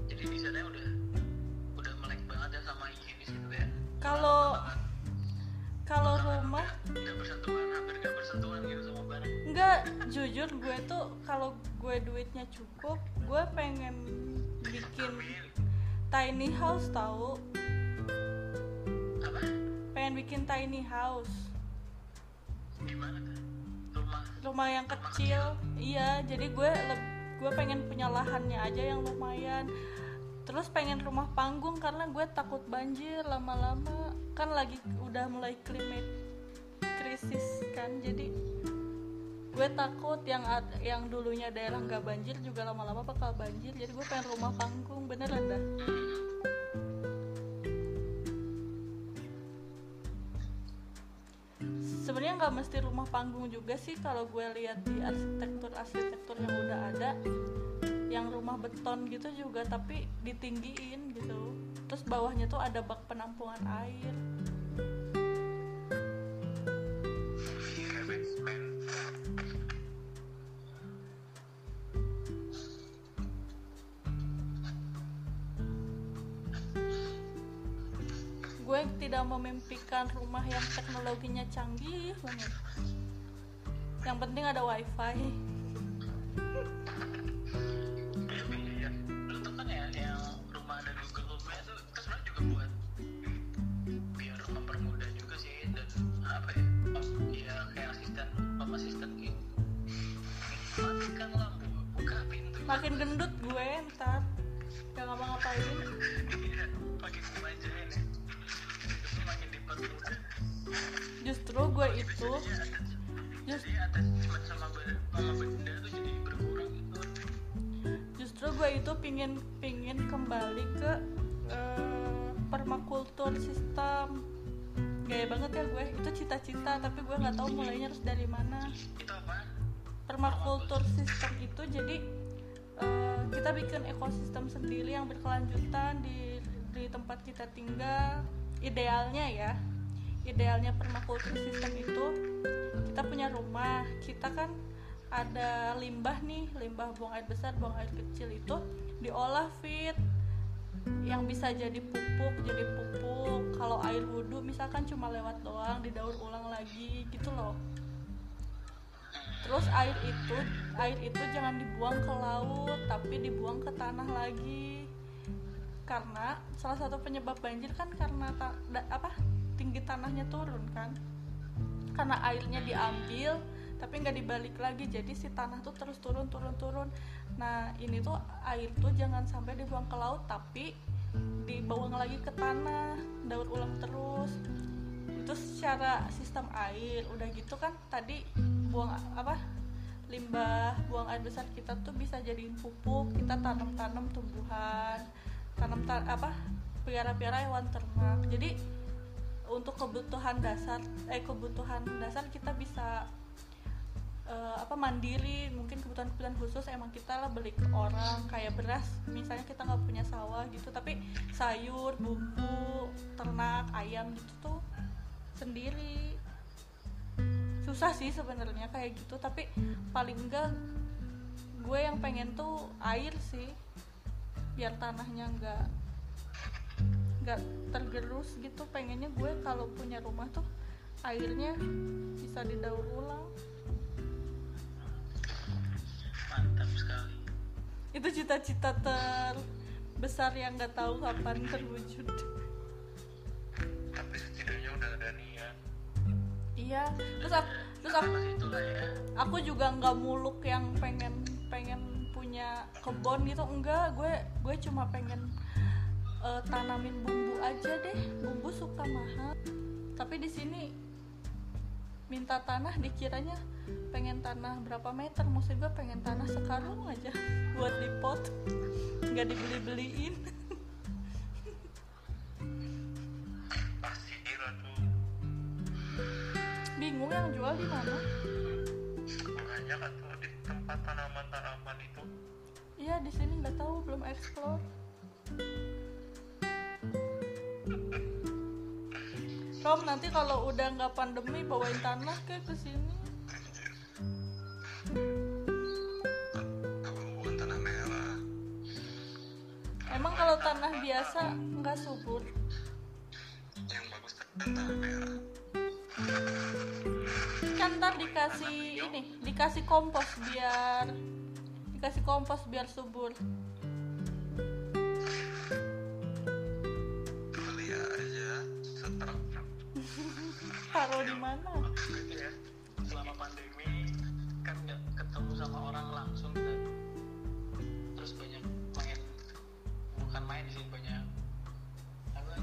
jadi di sana udah udah melek banget ya sama higienis gitu ya. Kalau kalau rumah? Nggak bersentuhan hampir nggak bersentuhan gitu sama barang Enggak, jujur gue tuh kalau gue duitnya cukup, gue pengen bikin tiny house tahu. apa? Pengen bikin tiny house. gimana rumah Rumah yang kecil. Iya, jadi gue gue pengen punya lahannya aja yang lumayan. Terus pengen rumah panggung karena gue takut banjir lama-lama. Kan lagi udah mulai climate krisis kan. Jadi gue takut yang yang dulunya daerah nggak banjir juga lama-lama bakal banjir jadi gue pengen rumah panggung beneran dah sebenarnya nggak mesti rumah panggung juga sih kalau gue lihat di arsitektur arsitektur yang udah ada yang rumah beton gitu juga tapi ditinggiin gitu. Terus bawahnya tuh ada bak penampungan air memimpikan rumah yang teknologinya canggih banget yang penting ada wifi pingin pingin kembali ke eh, permakultur sistem. Gaya banget ya gue itu cita-cita tapi gue nggak tahu mulainya harus dari mana. Permakultur sistem itu jadi eh, kita bikin ekosistem sendiri yang berkelanjutan di di tempat kita tinggal. Idealnya ya idealnya permakultur system itu kita punya rumah. Kita kan ada limbah nih limbah buang air besar buang air kecil itu diolah fit. Yang bisa jadi pupuk jadi pupuk. Kalau air wudhu misalkan cuma lewat doang didaur ulang lagi gitu loh. Terus air itu air itu jangan dibuang ke laut tapi dibuang ke tanah lagi. Karena salah satu penyebab banjir kan karena ta- da- apa tinggi tanahnya turun kan. Karena airnya diambil tapi nggak dibalik lagi jadi si tanah tuh terus turun turun turun. Nah ini tuh air tuh jangan sampai dibuang ke laut tapi dibuang lagi ke tanah daur ulang terus. Itu secara sistem air udah gitu kan tadi buang apa limbah buang air besar kita tuh bisa jadiin pupuk kita tanam-tanam tumbuhan tanam ta- apa piara-piara hewan ternak. Jadi untuk kebutuhan dasar eh kebutuhan dasar kita bisa eh, apa mandiri mungkin kebutuhan-kebutuhan khusus emang kita lah beli ke orang kayak beras misalnya kita nggak punya sawah gitu tapi sayur bumbu ternak ayam gitu tuh sendiri. Susah sih sebenarnya kayak gitu tapi paling enggak gue yang pengen tuh air sih biar tanahnya nggak nggak tergerus gitu. Pengennya gue kalau punya rumah tuh airnya bisa didaur ulang itu cita-cita terbesar yang nggak tahu kapan terwujud. Tapi setidaknya udah ada niat. Iya terus aku terus aku ya. aku juga nggak muluk yang pengen pengen punya kebun gitu. Enggak gue gue cuma pengen eh, tanamin bumbu aja deh. Bumbu suka mahal. Tapi di sini minta tanah dikiranya pengen tanah berapa meter. Maksud gue pengen tanah sekarung aja buat di pot. Nggak dibeli beliin bingung yang jual di mana? Banyak tuh di tempat tanaman-tanaman itu. Iya di sini nggak tahu belum explore Rom nanti kalau udah nggak pandemi bawain tanah ke ke sini emang kalau tanah biasa nggak subur? Yang bagus kan tanah merah. Kan ntar dikasih ini dikasih kompos biar dikasih kompos biar subur taruh di mana? Gitu ya. Selama pandemi kan nggak ketemu sama orang langsung gitu. terus banyak main bukan main sih banyak apa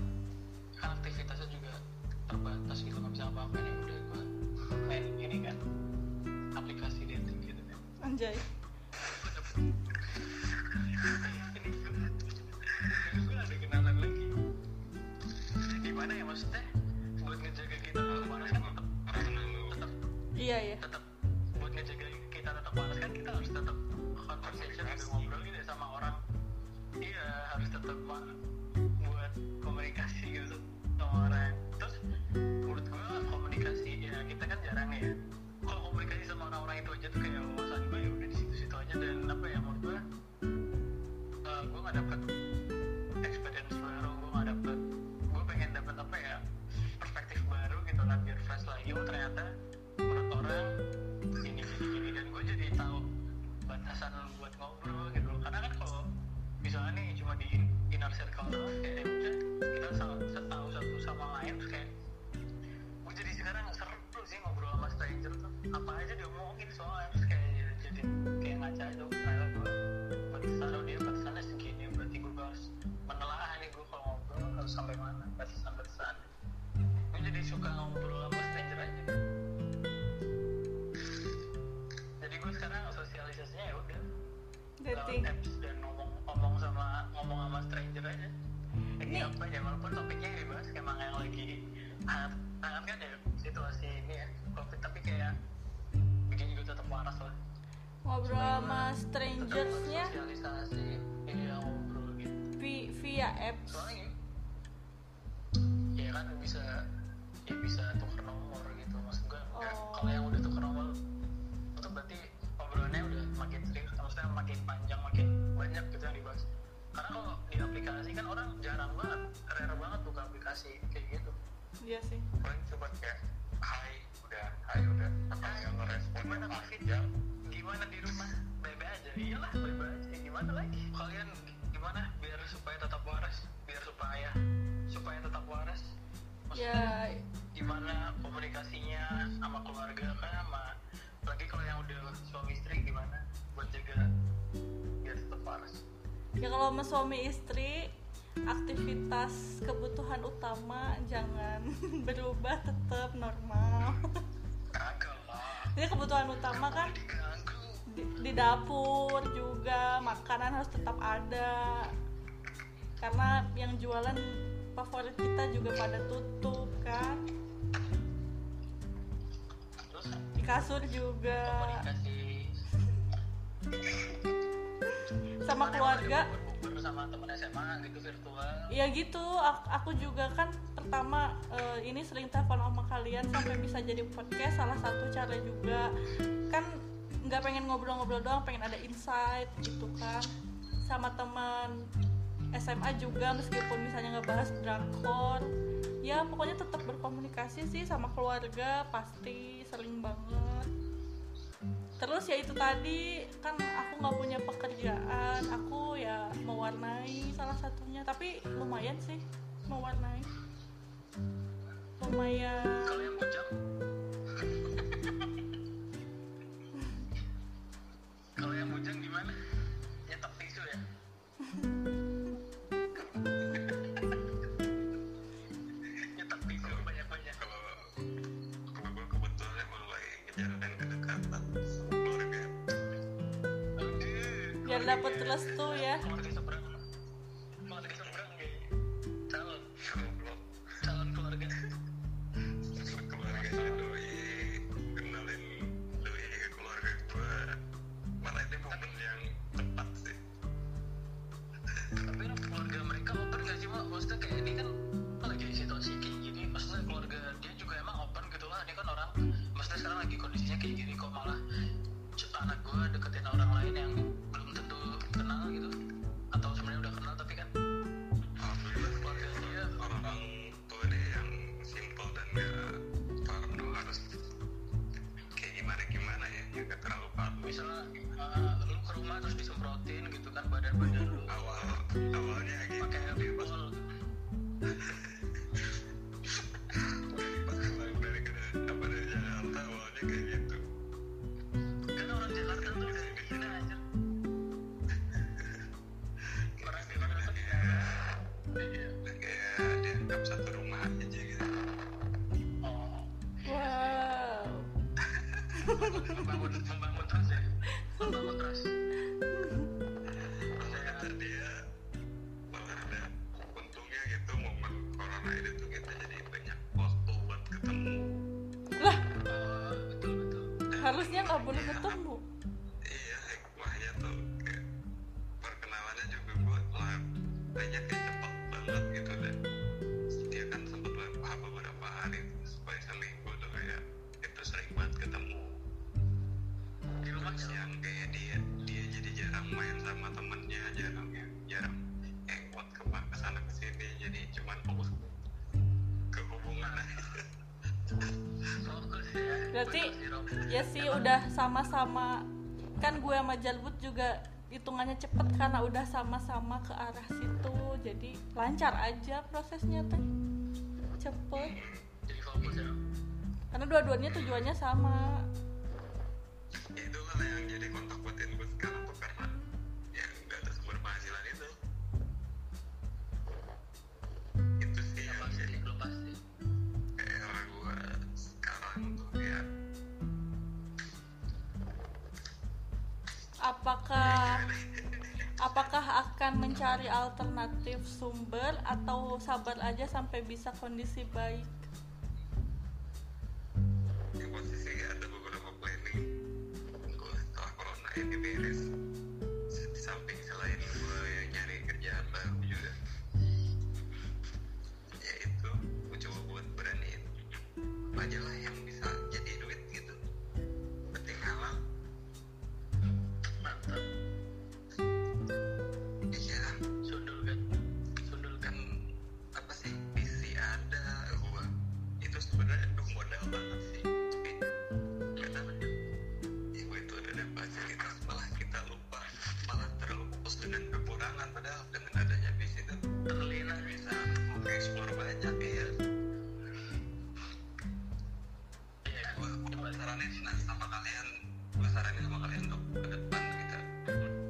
kan aktivitasnya juga terbatas gitu nggak bisa apa-apa. Nih udah gua main ini kan aplikasi dating gitu kan. Anjay strangersnya gitu. Vi- via apps sama keluarga kan sama lagi kalau yang udah suami istri gimana? Buat jaga biar tetap waras ya kalau sama suami istri aktivitas kebutuhan utama jangan berubah tetap normal. Kagak lah. Jadi kebutuhan utama kan di, di dapur juga makanan harus tetap ada. Karena yang jualan favorit kita juga pada tutup kan kasur juga. Komunikasi. Sama keluarga. bukber sama temen SMA gitu virtual. Ya gitu ak- aku juga kan pertama eh, ini sering telepon sama kalian sampai bisa jadi podcast salah satu cara juga. Kan nggak pengen ngobrol-ngobrol doang pengen ada insight gitu kan. Sama teman SMA juga meskipun misalnya ngebahas drakor ya pokoknya tetap berkomunikasi sih sama keluarga pasti sering banget. Terus ya itu tadi kan aku nggak punya pekerjaan aku ya mewarnai salah satunya. Tapi lumayan sih mewarnai. Lumayan. Kalau yang bujang gimana biar dapet restu ya kan badan-badan awal ya sih udah sama-sama. Kan gue sama Jalbut juga hitungannya cepet karena udah sama-sama ke arah situ. Jadi lancar aja prosesnya teh cepet. Jadi fokus ya karena dua-duanya tujuannya sama. Ya, itu kan yang jadi kontak buatin gue sekarang tuh karena akan mencari alternatif sumber atau sabar aja sampai bisa kondisi baik? Di posisi ada beberapa planning setelah corona ini beres. Di samping selain gue yang nyari kerjaan baru juga. Ya itu gue coba buat beraniin pakai dengan kekurangan padahal dengan adanya bis itu terlena bisa mengeksplor banyak ya gue gue sama kalian. Gue sama kalian dok ke kita.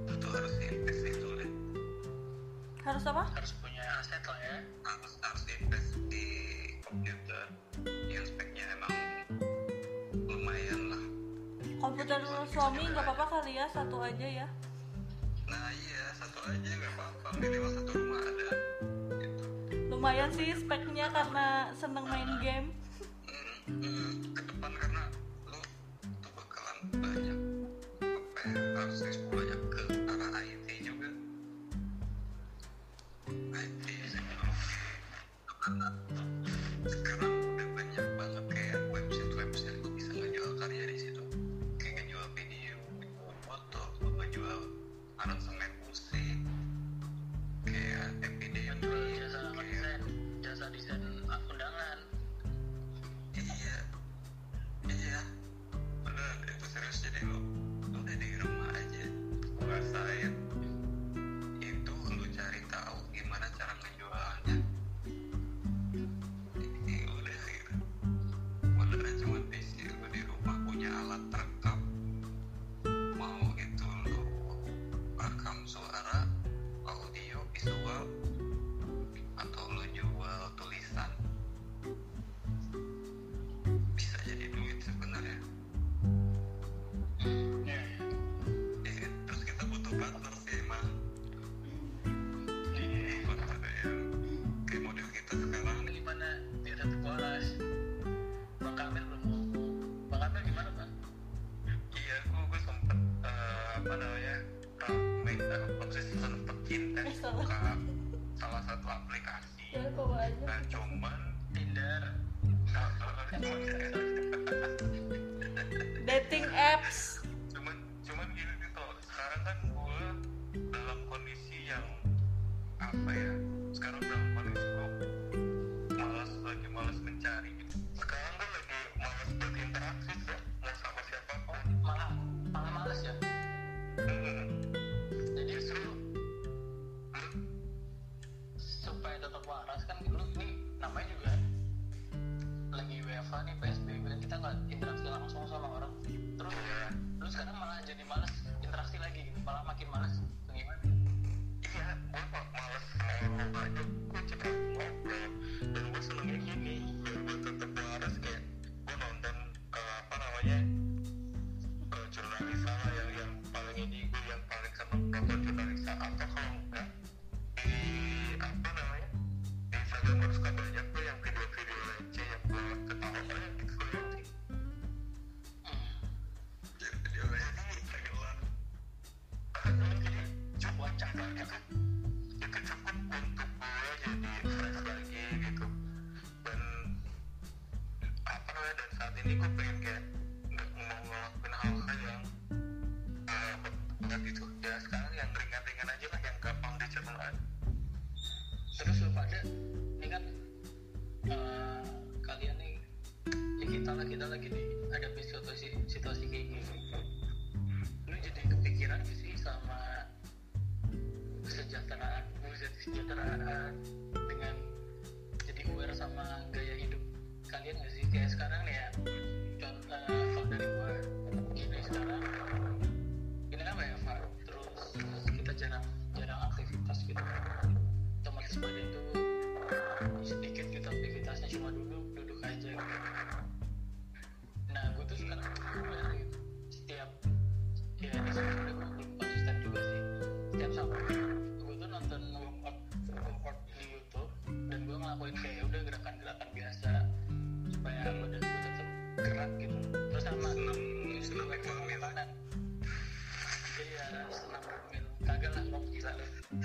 Itu harus invest itu deh harus apa? Harus punya aset lah ya. Harus harus invest di komputer. Yang speknya emang lumayan lah. Komputer suami nggak apa-apa kali ya satu aja ya aja nggak apa-apa minimal satu rumah ada gitu. lumayan sih speknya karena seneng main game salah. Salah, satu aplikasi. Ya, Dan nah, cuman Tinder nah, dating apps. dan saat ini gue pengen kayak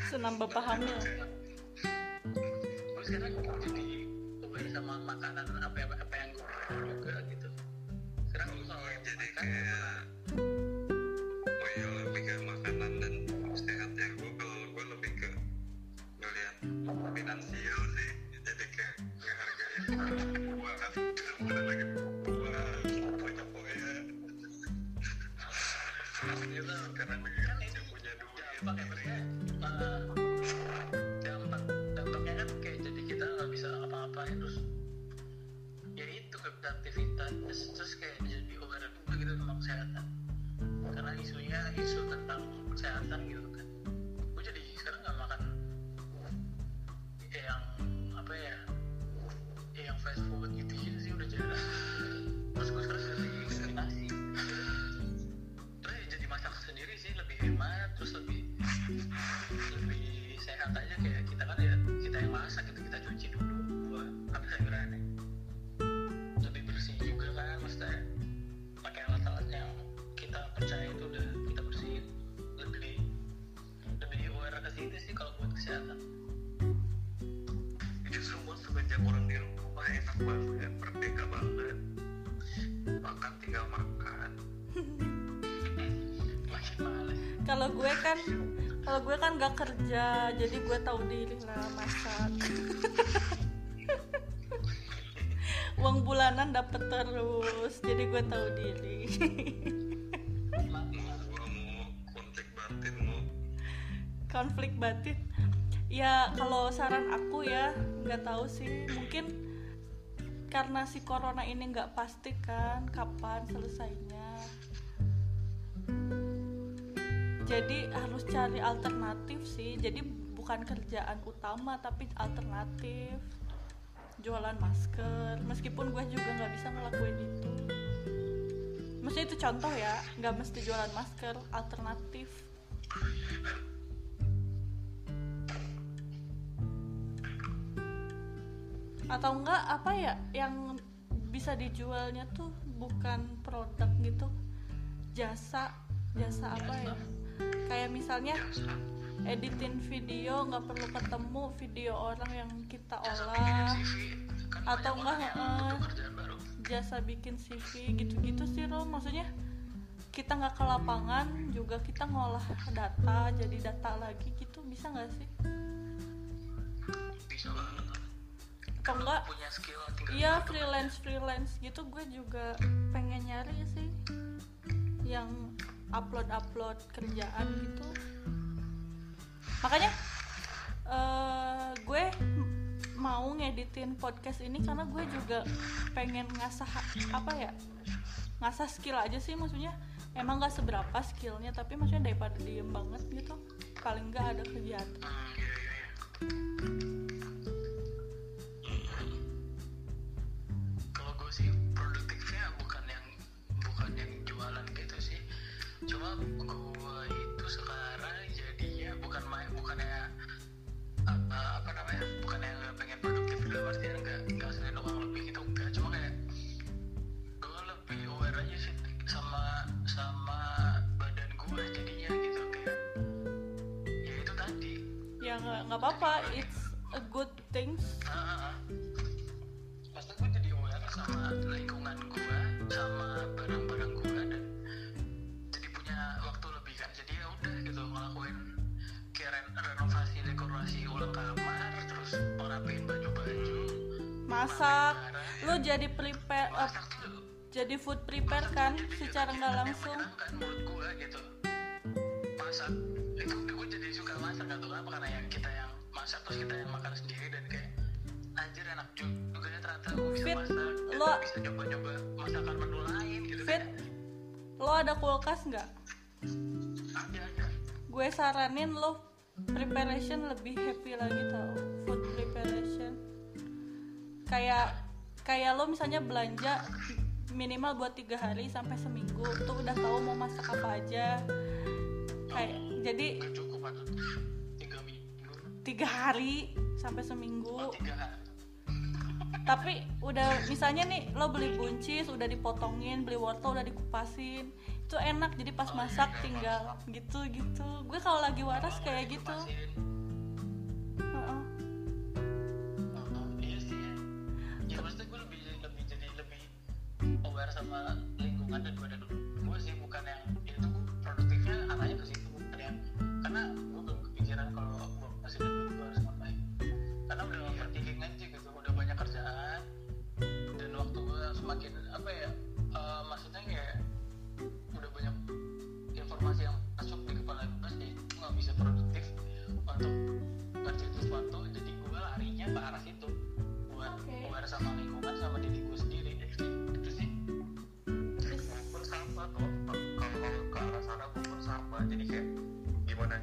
senang bapak hamil. terus kadang jadi sama makanan apa apa yang gue juga gitu sekarang gue jadi kayak gue kan kalau gue kan gak kerja jadi gue tahu diri lah masak uang bulanan dapet terus jadi gue tahu diri. Konflik batin. Ya kalau saran aku ya nggak tahu sih. Mungkin karena si corona ini nggak pasti kan kapan selesainya jadi harus cari alternatif sih. Jadi bukan kerjaan utama tapi alternatif. Jualan masker. Meskipun gue juga nggak bisa ngelakuin itu. Maksudnya itu contoh ya nggak mesti jualan masker alternatif. Atau enggak apa ya yang bisa dijualnya tuh bukan produk gitu. Jasa jasa apa ya kayak misalnya jasa editin video nggak perlu ketemu video orang yang kita olah. kan atau enggak, baru. jasa bikin CV gitu-gitu sih Ro. Maksudnya kita nggak ke lapangan juga kita ngolah data jadi data lagi gitu. Bisa nggak sih? Bisa banget. Atau enggak punya skill tinggal Iya freelance freelance gitu gue juga pengen nyari sih yang upload upload kerjaan gitu. Makanya eh, gue mau ngeditin podcast ini karena gue juga pengen ngasah apa ya ngasah skill aja sih maksudnya emang gak seberapa skillnya tapi maksudnya daripada diem banget gitu paling nggak ada kegiatan Cuma gue itu sekarang jadinya bukan main bukannya apa, apa namanya bukan yang nggak pengen produktif dalam artian nggak nggak selain uang lebih gitu enggak. Cuma kayak gue lebih aware aja sih sama sama badan gue jadinya gitu kayak ya itu tadi. Ya nggak nggak apa-apa it's a good things Ah, Maksudnya gue jadi aware sama lingkungan gue, sama barang-barang renovasi dekorasi ulang kamar, terus ngerapiin baju-baju, masak. lu jadi prepare uh, masak tuh. jadi food prepare kan jadi secara jadi nggak langsung? menurut gue gitu. Masak. Itu gue jadi suka masak gak tau kenapa karena yang kita yang masak terus kita yang makan sendiri dan kayak anjir enak juga. Ya ternyata gue bisa Fit, masak dan lo- bisa nyoba-nyoba masakan menu lain gitu fit lo ada kulkas nggak? Ada ada. Gue saranin lo preparation lebih happy lagi tau food preparation. Kayak kayak lo misalnya belanja minimal buat tiga hari sampai seminggu tuh udah tahu mau masak apa aja. Kayak jadi gak cukup tiga minggu tiga hari sampai seminggu. Oh tiga hari. Tapi udah misalnya nih lo beli buncis udah dipotongin beli wortel udah dikupasin itu enak jadi pas masak tinggal gitu gitu. Gue kalau lagi waras kayak gitu. Ya. ya maksudnya gue sama lingkungan daripada dulu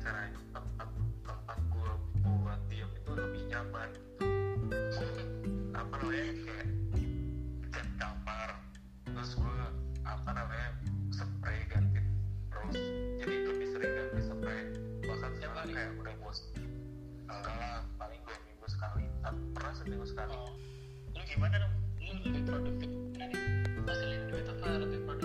caranya tempat tempat gue buat diem itu lebih nyaman. Apa namanya kayak cat kamar terus gue apa namanya spray ganti terus. Jadi lebih sering ganti spray. Bahkan sekarang kayak udah bos enggak lah paling dua minggu sekali. Tapi pernah seminggu sekali. Oh, lu gimana dong? Lu lebih produktif nih? Hasilin duit apa? Lebih produktif